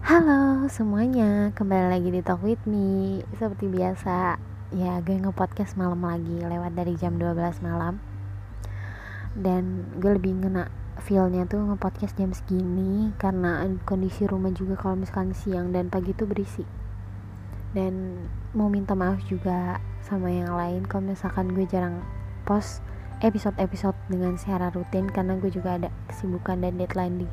Halo semuanya, kembali lagi di Talk With Me. Seperti biasa, ya gue nge-podcast malam lagi lewat dari jam 12 malam. Dan gue lebih ngena feelnya tuh nge-podcast jam segini Karena kondisi rumah juga kalau misalkan siang dan pagi tuh berisik Dan mau minta maaf juga sama yang lain Kalau misalkan gue jarang post episode-episode dengan secara rutin Karena gue juga ada kesibukan dan deadline di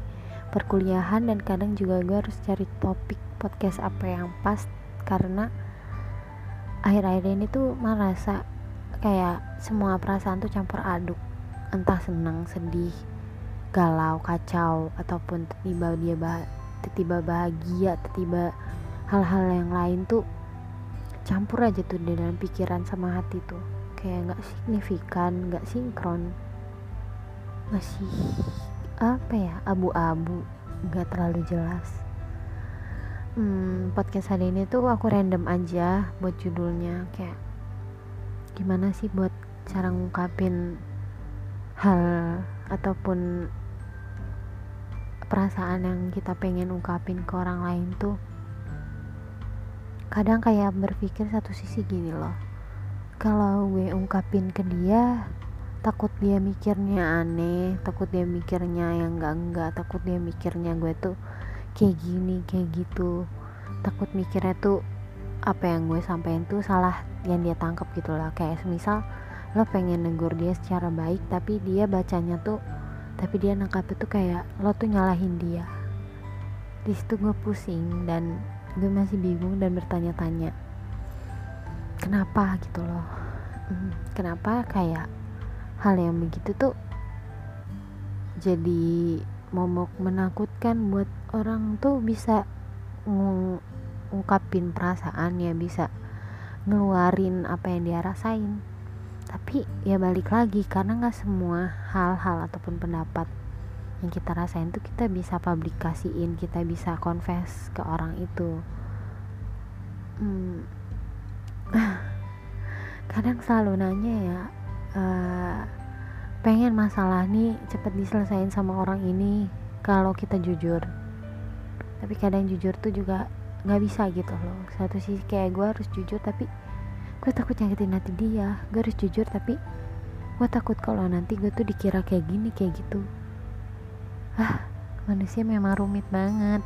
perkuliahan dan kadang juga gue harus cari topik podcast apa yang pas karena akhir-akhir ini tuh merasa kayak semua perasaan tuh campur aduk. Entah senang sedih galau kacau ataupun tiba dia bah tiba bahagia tiba hal-hal yang lain tuh campur aja tuh di dalam pikiran sama hati tuh kayak nggak signifikan nggak sinkron. Masih apa ya abu-abu nggak terlalu jelas. Hmm, podcast hari ini tuh aku random aja buat judulnya kayak gimana sih buat cara ngungkapin hal ataupun perasaan yang kita pengen ungkapin ke orang lain tuh. Kadang kayak berpikir satu sisi gini loh kalau gue ungkapin ke dia takut dia mikirnya aneh takut dia mikirnya yang enggak enggak takut dia mikirnya gue tuh kayak gini kayak gitu. Takut mikirnya tuh apa yang gue sampein tuh salah yang dia tangkap gitu lah kayak semisal lo pengen negur dia secara baik tapi dia bacanya tuh tapi dia nangkap itu kayak lo tuh nyalahin dia. Di situ gue pusing dan gue masih bingung dan bertanya-tanya kenapa gitu loh. Hmm, kenapa kayak hal yang begitu tuh jadi momok menakutkan buat orang tuh bisa ngungkapin perasaan ya bisa ngeluarin apa yang dia rasain. Tapi ya balik lagi karena nggak semua hal-hal ataupun pendapat yang kita rasain tuh kita bisa publikasiin kita bisa confess ke orang itu. Hmm. Kadang selalu nanya ya uh, pengen masalah nih cepet diselesaikan sama orang ini kalau kita jujur. Tapi kadang jujur tuh juga nggak bisa gitu loh. Satu sisi kayak gue harus jujur tapi gue takut nyakitin hati dia. Gue harus jujur tapi gue takut kalau nanti gue tuh dikira kayak gini kayak gitu. Ah manusia memang rumit banget.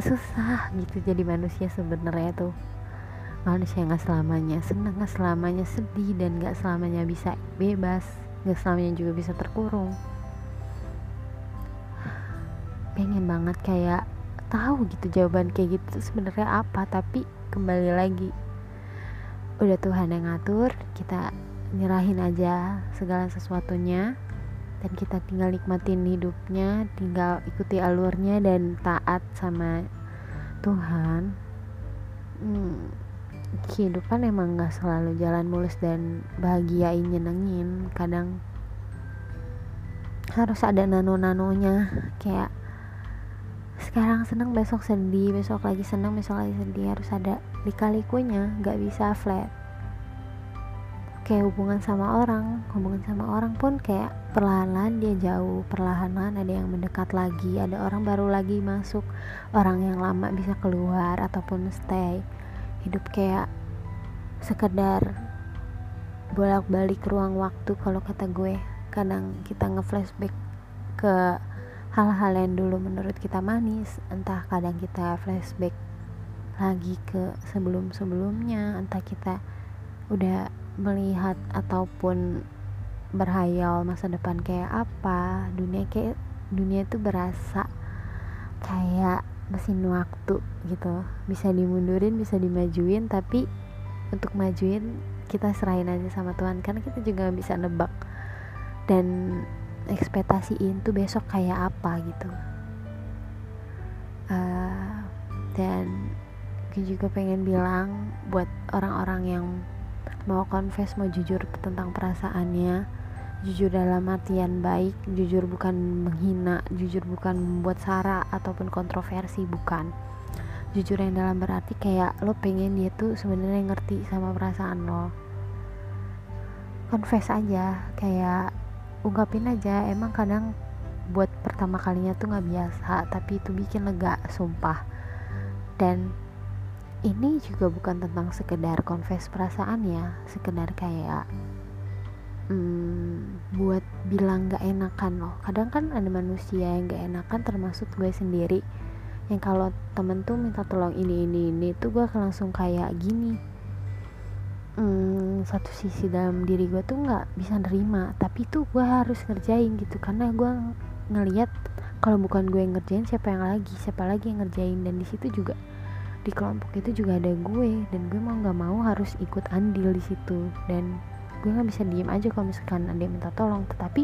Susah gitu jadi manusia sebenarnya tuh manusia nggak selamanya senang nggak selamanya sedih dan nggak selamanya bisa bebas nggak selamanya juga bisa terkurung. Pengen banget kayak tahu gitu jawaban kayak gitu sebenarnya apa tapi kembali lagi udah Tuhan yang ngatur kita nyerahin aja segala sesuatunya dan kita tinggal nikmatin hidupnya tinggal ikuti alurnya dan taat sama Tuhan. Hmm, kehidupan emang gak selalu jalan mulus dan bahagiain nyenengin. Kadang harus ada nano-nanonya. Kayak sekarang seneng besok sedih. Besok lagi seneng besok lagi sedih. Harus ada lika-likunya gak bisa flat. Kayak hubungan sama orang hubungan sama orang pun kayak perlahan-lahan dia jauh. Perlahan-lahan ada yang mendekat lagi ada orang baru lagi masuk. Orang yang lama bisa keluar ataupun stay hidup kayak sekedar bolak-balik ruang waktu kalau kata gue. Kadang kita nge-flashback ke hal-hal yang dulu menurut kita manis entah kadang kita flashback lagi ke sebelum-sebelumnya entah kita udah melihat ataupun berhayal masa depan kayak apa. Dunia kayak dunia itu berasa kayak mesin waktu gitu. Bisa dimundurin bisa dimajuin tapi untuk majuin kita serahin aja sama Tuhan karena kita juga bisa nebak dan ekspektasiin tuh besok kayak apa gitu. Uh, dan gue juga pengen bilang buat orang-orang yang mau confess mau jujur tentang perasaannya jujur dalam artian baik jujur bukan menghina jujur bukan membuat sara ataupun kontroversi bukan. Jujur yang dalam berarti kayak lo pengen dia tuh sebenarnya ngerti sama perasaan lo. Confess aja kayak ungkapin aja emang kadang buat pertama kalinya tuh nggak biasa tapi itu bikin lega sumpah. Dan ini juga bukan tentang sekedar confess perasaan ya sekedar kayak hmm, buat bilang gak enakan loh. Kadang kan ada manusia yang gak enakan termasuk gue sendiri. Yang kalau temen tuh minta tolong ini ini ini tuh gue langsung kayak gini. Hmm, satu sisi dalam diri gue tuh nggak bisa nerima tapi tuh gue harus ngerjain gitu. Karena gue ngelihat kalau bukan gue yang ngerjain siapa yang lagi siapa lagi yang ngerjain. Dan di situ juga di kelompok itu juga ada gue. Dan gue mau nggak mau harus ikut andil di situ. Dan gue nggak bisa diem aja kalau misalkan yang minta tolong. Tetapi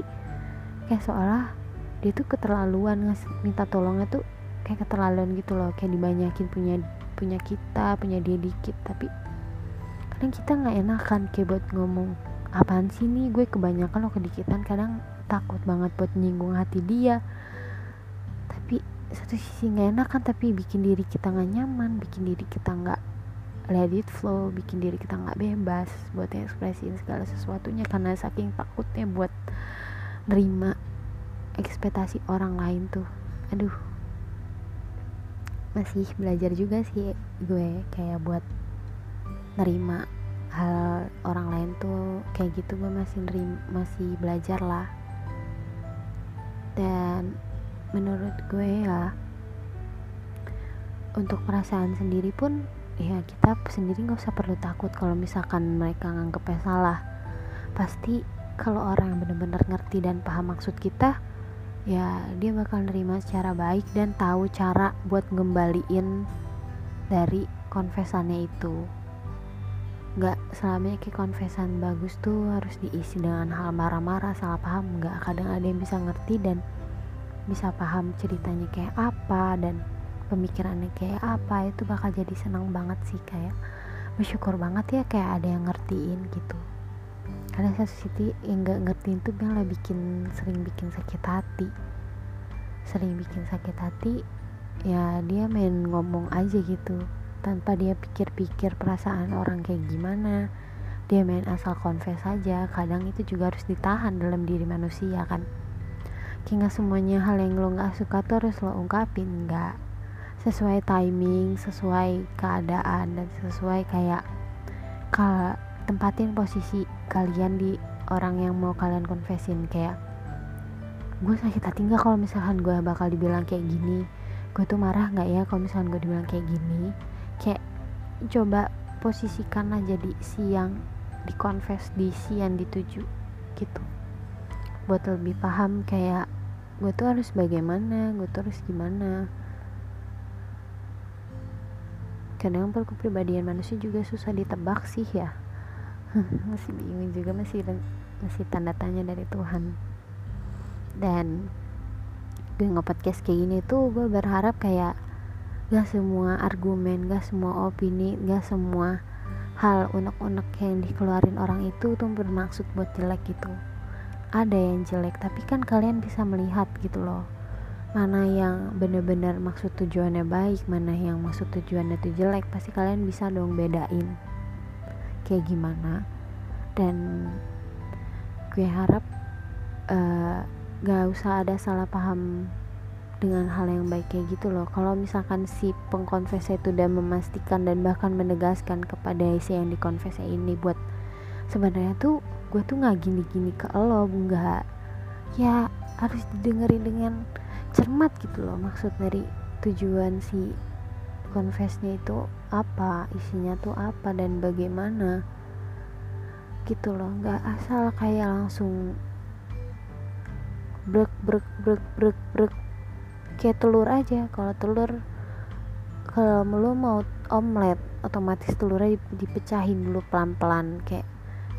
kayak seolah dia tuh keterlaluan minta tolongnya tuh kayak keterlaluan gitu loh. Kayak dibanyakin punya punya kita punya dia dikit. Tapi kadang kita nggak enakan kayak buat ngomong apaan sih nih? Gue kebanyakan lo kedikitan. Kadang takut banget buat nyinggung hati dia. Tapi satu sisi nggak enakan tapi bikin diri kita nggak nyaman bikin diri kita nggak let it flow bikin diri kita nggak bebas buat ekspresiin segala sesuatunya karena saking takutnya buat nerima ekspektasi orang lain tuh. Aduh. Masih belajar juga sih gue kayak buat nerima hal orang lain tuh kayak gitu gue masih nerima, masih belajar lah. Dan menurut gue ya untuk perasaan sendiri pun ya kita sendiri nggak usah perlu takut kalau misalkan mereka nganggepnya salah. Pasti kalau orang yang benar-benar ngerti dan paham maksud kita ya dia bakal nerima secara baik dan tahu cara buat ngembaliin dari konvesannya itu. Nggak selamanya kayak konfesan bagus tuh harus diisi dengan hal marah-marah salah paham. Nggak kadang ada yang bisa ngerti dan bisa paham ceritanya kayak apa dan pemikirannya kayak apa itu bakal jadi senang banget sih kayak bersyukur banget ya kayak ada yang ngertiin gitu. Karena satu sisi yang nggak ngertiin tuh malah bikin sering bikin sakit hati. Sering bikin sakit hati ya dia main ngomong aja gitu. Tanpa dia pikir-pikir perasaan orang kayak gimana. Dia main asal confess saja kadang itu juga harus ditahan dalam diri manusia kan. Kayak semuanya hal yang lo nggak suka tuh harus lo ungkapin nggak sesuai timing sesuai keadaan dan sesuai kayak ke tempatin posisi kalian di orang yang mau kalian confessin. Kayak gue sakit hati nggak kalau misalkan gue bakal dibilang kayak gini? Gue tuh marah nggak ya kalau misalkan gue dibilang kayak gini? Kayak coba posisikanlah jadi si yang dikonfes di si yang dituju gitu. Buat lebih paham kayak gue tuh harus bagaimana? Gue tuh harus gimana kadang kepribadian manusia juga susah ditebak sih ya. Masih bingung juga masih masih tanda tanya dari Tuhan. Dan gue nge-podcast kayak gini tuh gue berharap kayak gak semua argumen gak semua opini gak semua hal unek-unek yang dikeluarin orang itu tuh bermaksud buat jelek gitu. Ada yang jelek tapi kan kalian bisa melihat gitu loh mana yang bener-bener maksud tujuannya baik mana yang maksud tujuannya itu jelek pasti kalian bisa dong bedain kayak gimana. Dan gue harap uh, gak usah ada salah paham dengan hal yang baik kayak gitu loh. Kalau misalkan si pengkonfes itu udah memastikan dan bahkan menegaskan kepada si yang dikonfes ini buat sebenarnya tuh gue tuh nggak gini-gini ke lo nggak ya harus didengerin dengan cermat gitu loh maksud dari tujuan si confessnya itu apa isinya tuh apa dan bagaimana gitu loh. Nggak asal kayak langsung brek brek brek brek brek. Kayak telur aja kalau telur kalau lo mau omelet otomatis telurnya dipecahin dulu pelan-pelan kayak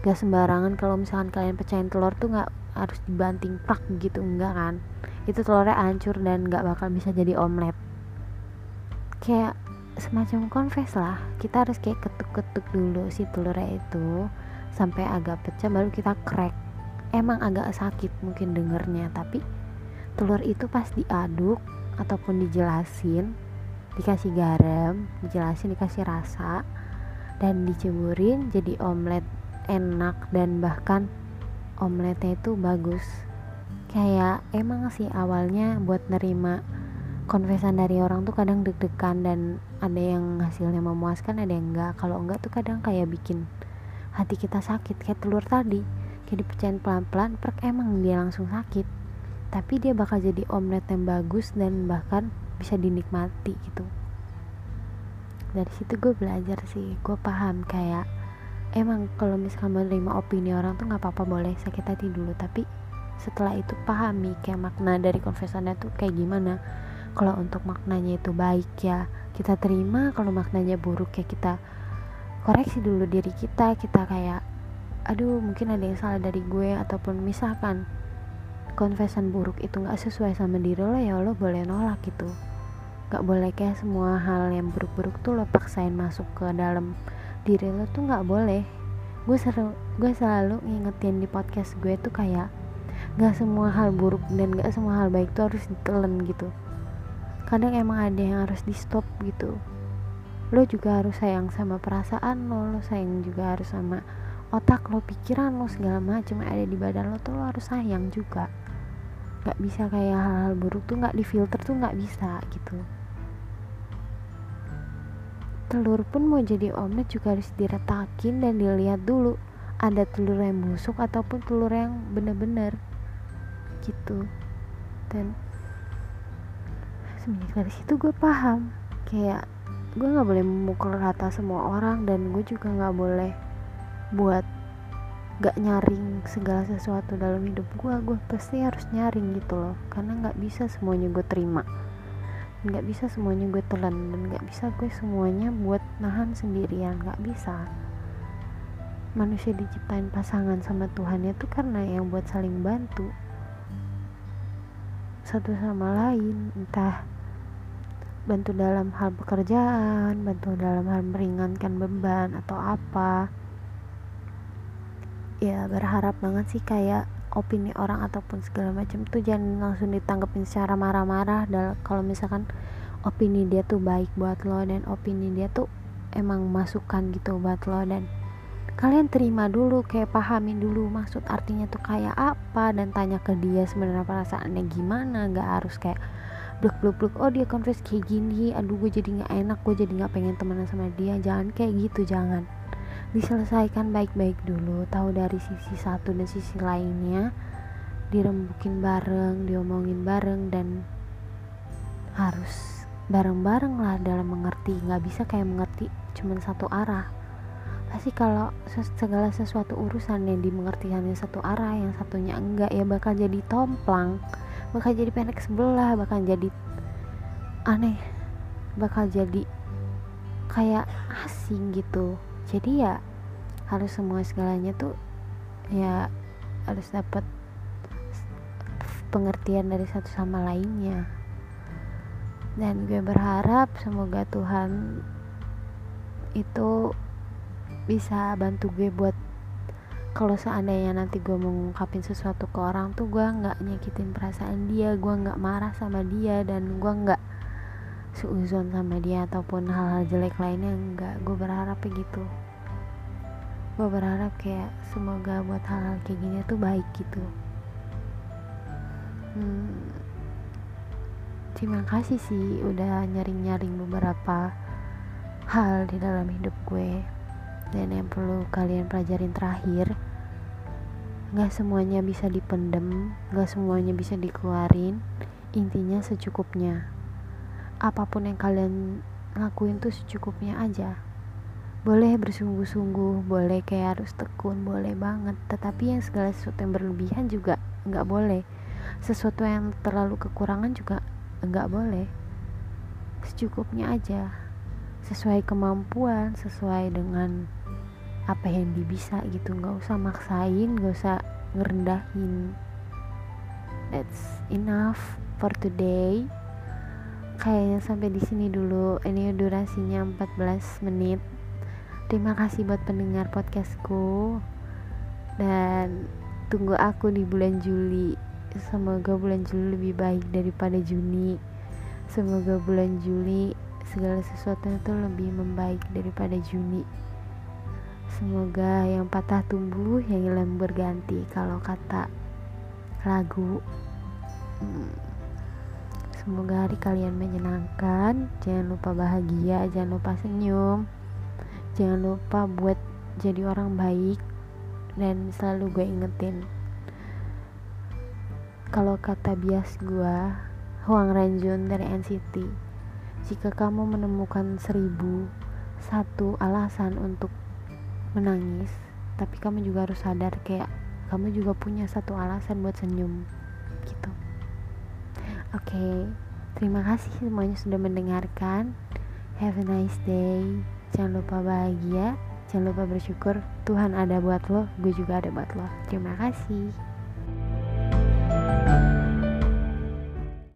gak sembarangan kalau misalkan kalian pecahin telur tuh nggak harus dibanting pak gitu enggak kan itu telurnya hancur dan nggak bakal bisa jadi omelet. Kayak semacam confess lah. Kita harus kayak ketuk-ketuk dulu si telurnya itu sampai agak pecah baru kita crack. Emang agak sakit mungkin dengernya tapi telur itu pas diaduk ataupun dijelasin dikasih garam dijelasin dikasih rasa dan diceburin jadi omelet enak dan bahkan omeletnya itu bagus kayak emang sih awalnya buat nerima konfesan dari orang tuh kadang deg-degan dan ada yang hasilnya memuaskan ada yang enggak. Kalau enggak tuh kadang kayak bikin hati kita sakit kayak telur tadi. Kayak dipecahin pelan-pelan perk emang dia langsung sakit. Tapi dia bakal jadi omelet yang bagus dan bahkan bisa dinikmati gitu. Dari situ gue belajar sih gue paham kayak emang kalau misalkan menerima opini orang tuh nggak apa-apa boleh sakit hati dulu. Tapi setelah itu pahami kayak makna dari konfesannya tuh kayak gimana. Kalau untuk maknanya itu baik ya kita terima. Kalau maknanya buruk ya kita koreksi dulu diri kita. Kita kayak aduh mungkin ada yang salah dari gue. Ataupun misalkan confession buruk itu nggak sesuai sama diri lo ya lo boleh nolak gitu. Nggak boleh kayak semua hal yang buruk-buruk tuh lo paksain masuk ke dalam diri lo tuh nggak boleh. Gue seru gue selalu ngingetin di podcast gue tuh kayak nggak semua hal buruk dan nggak semua hal baik tuh harus ditelan gitu. Kadang emang ada yang harus di stop gitu. Lo juga harus sayang sama perasaan lo lo sayang juga harus sama otak lo pikiran lo segala macam ada di badan lo tuh lo harus sayang juga. Nggak bisa kayak hal-hal buruk tuh nggak difilter tuh nggak bisa gitu. Telur pun mau jadi omelet juga harus diretakin dan dilihat dulu ada telur yang busuk ataupun telur yang bener-bener gitu. Dan semenjak dari situ gue paham. Kayak gue nggak boleh memukul rata semua orang dan gue juga nggak boleh buat gak nyaring segala sesuatu dalam hidup gue. Gue pasti harus nyaring gitu loh. Karena nggak bisa semuanya gue terima. Nggak bisa semuanya gue telan dan nggak bisa gue semuanya buat nahan sendirian. Nggak bisa. Manusia diciptain pasangan sama Tuhan itu karena yang buat saling bantu satu sama lain. Entah bantu dalam hal pekerjaan bantu dalam hal meringankan beban atau apa. Ya berharap banget sih kayak opini orang ataupun segala macam tuh jangan langsung ditanggepin secara marah-marah. Kalau misalkan opini dia tuh baik buat lo dan opini dia tuh emang masukan gitu buat lo dan kalian terima dulu kayak pahamin dulu maksud artinya tuh kayak apa dan tanya ke dia sebenarnya perasaannya gimana. Nggak harus kayak bluk bluk bluk oh dia confess kayak gini aduh gue jadi nggak enak gue jadi nggak pengen temenan sama dia. Jangan kayak gitu jangan. Diselesaikan baik-baik dulu tahu dari sisi satu dan sisi lainnya. Dirembukin bareng diomongin bareng dan harus bareng-bareng lah dalam mengerti. Nggak bisa kayak mengerti cuman satu arah pasti kalau segala sesuatu urusan yang dimengerti hanya satu arah yang satunya enggak ya bakal jadi tomplang bakal jadi pendek sebelah bakal jadi aneh bakal jadi kayak asing gitu. Jadi ya harus semua segalanya tuh ya harus dapat pengertian dari satu sama lainnya. Dan gue berharap semoga Tuhan itu bisa bantu gue buat kalau seandainya nanti gue mau ngungkapin sesuatu ke orang tuh gue nggak nyakitin perasaan dia gue nggak marah sama dia dan gue nggak seuzon sama dia ataupun hal-hal jelek lainnya enggak gue berharap gitu. Gue berharap kayak semoga buat hal-hal kayak gini tuh baik gitu. Hmm, terima kasih sih udah nyaring-nyaring beberapa hal di dalam hidup gue dan yang perlu kalian pelajarin terakhir gak semuanya bisa dipendem gak semuanya bisa dikeluarin. Intinya secukupnya. Apa pun yang kalian lakuin tuh secukupnya aja. Boleh bersungguh-sungguh boleh kayak harus tekun boleh banget. Tetapi yang segala sesuatu yang berlebihan juga nggak boleh. Sesuatu yang terlalu kekurangan juga nggak boleh. Secukupnya aja sesuai kemampuan sesuai dengan apa yang bisa gitu. Nggak usah maksain nggak usah ngerendahin. That's enough for today. Kayaknya sampai di sini dulu. Ini durasinya 14 menit. Terima kasih buat pendengar podcastku. Dan tunggu aku di bulan Juli. Semoga bulan Juli lebih baik daripada Juni. Semoga bulan Juli segala sesuatu itu lebih membaik daripada Juni. Semoga yang patah tumbuh yang hilang berganti kalau kata lagu. Hmm, semoga hari kalian menyenangkan. Jangan lupa bahagia jangan lupa senyum. Jangan lupa buat jadi orang baik. Dan selalu gue ingetin kalau kata bias gue Huang Ranjun dari NCT jika kamu menemukan seribu satu alasan untuk menangis tapi kamu juga harus sadar kayak kamu juga punya satu alasan buat senyum gitu. Oke okay. terima kasih semuanya sudah mendengarkan. Have a nice day. Jangan lupa bahagia. Jangan lupa bersyukur. Tuhan ada buat lo gue juga ada buat lo. Terima kasih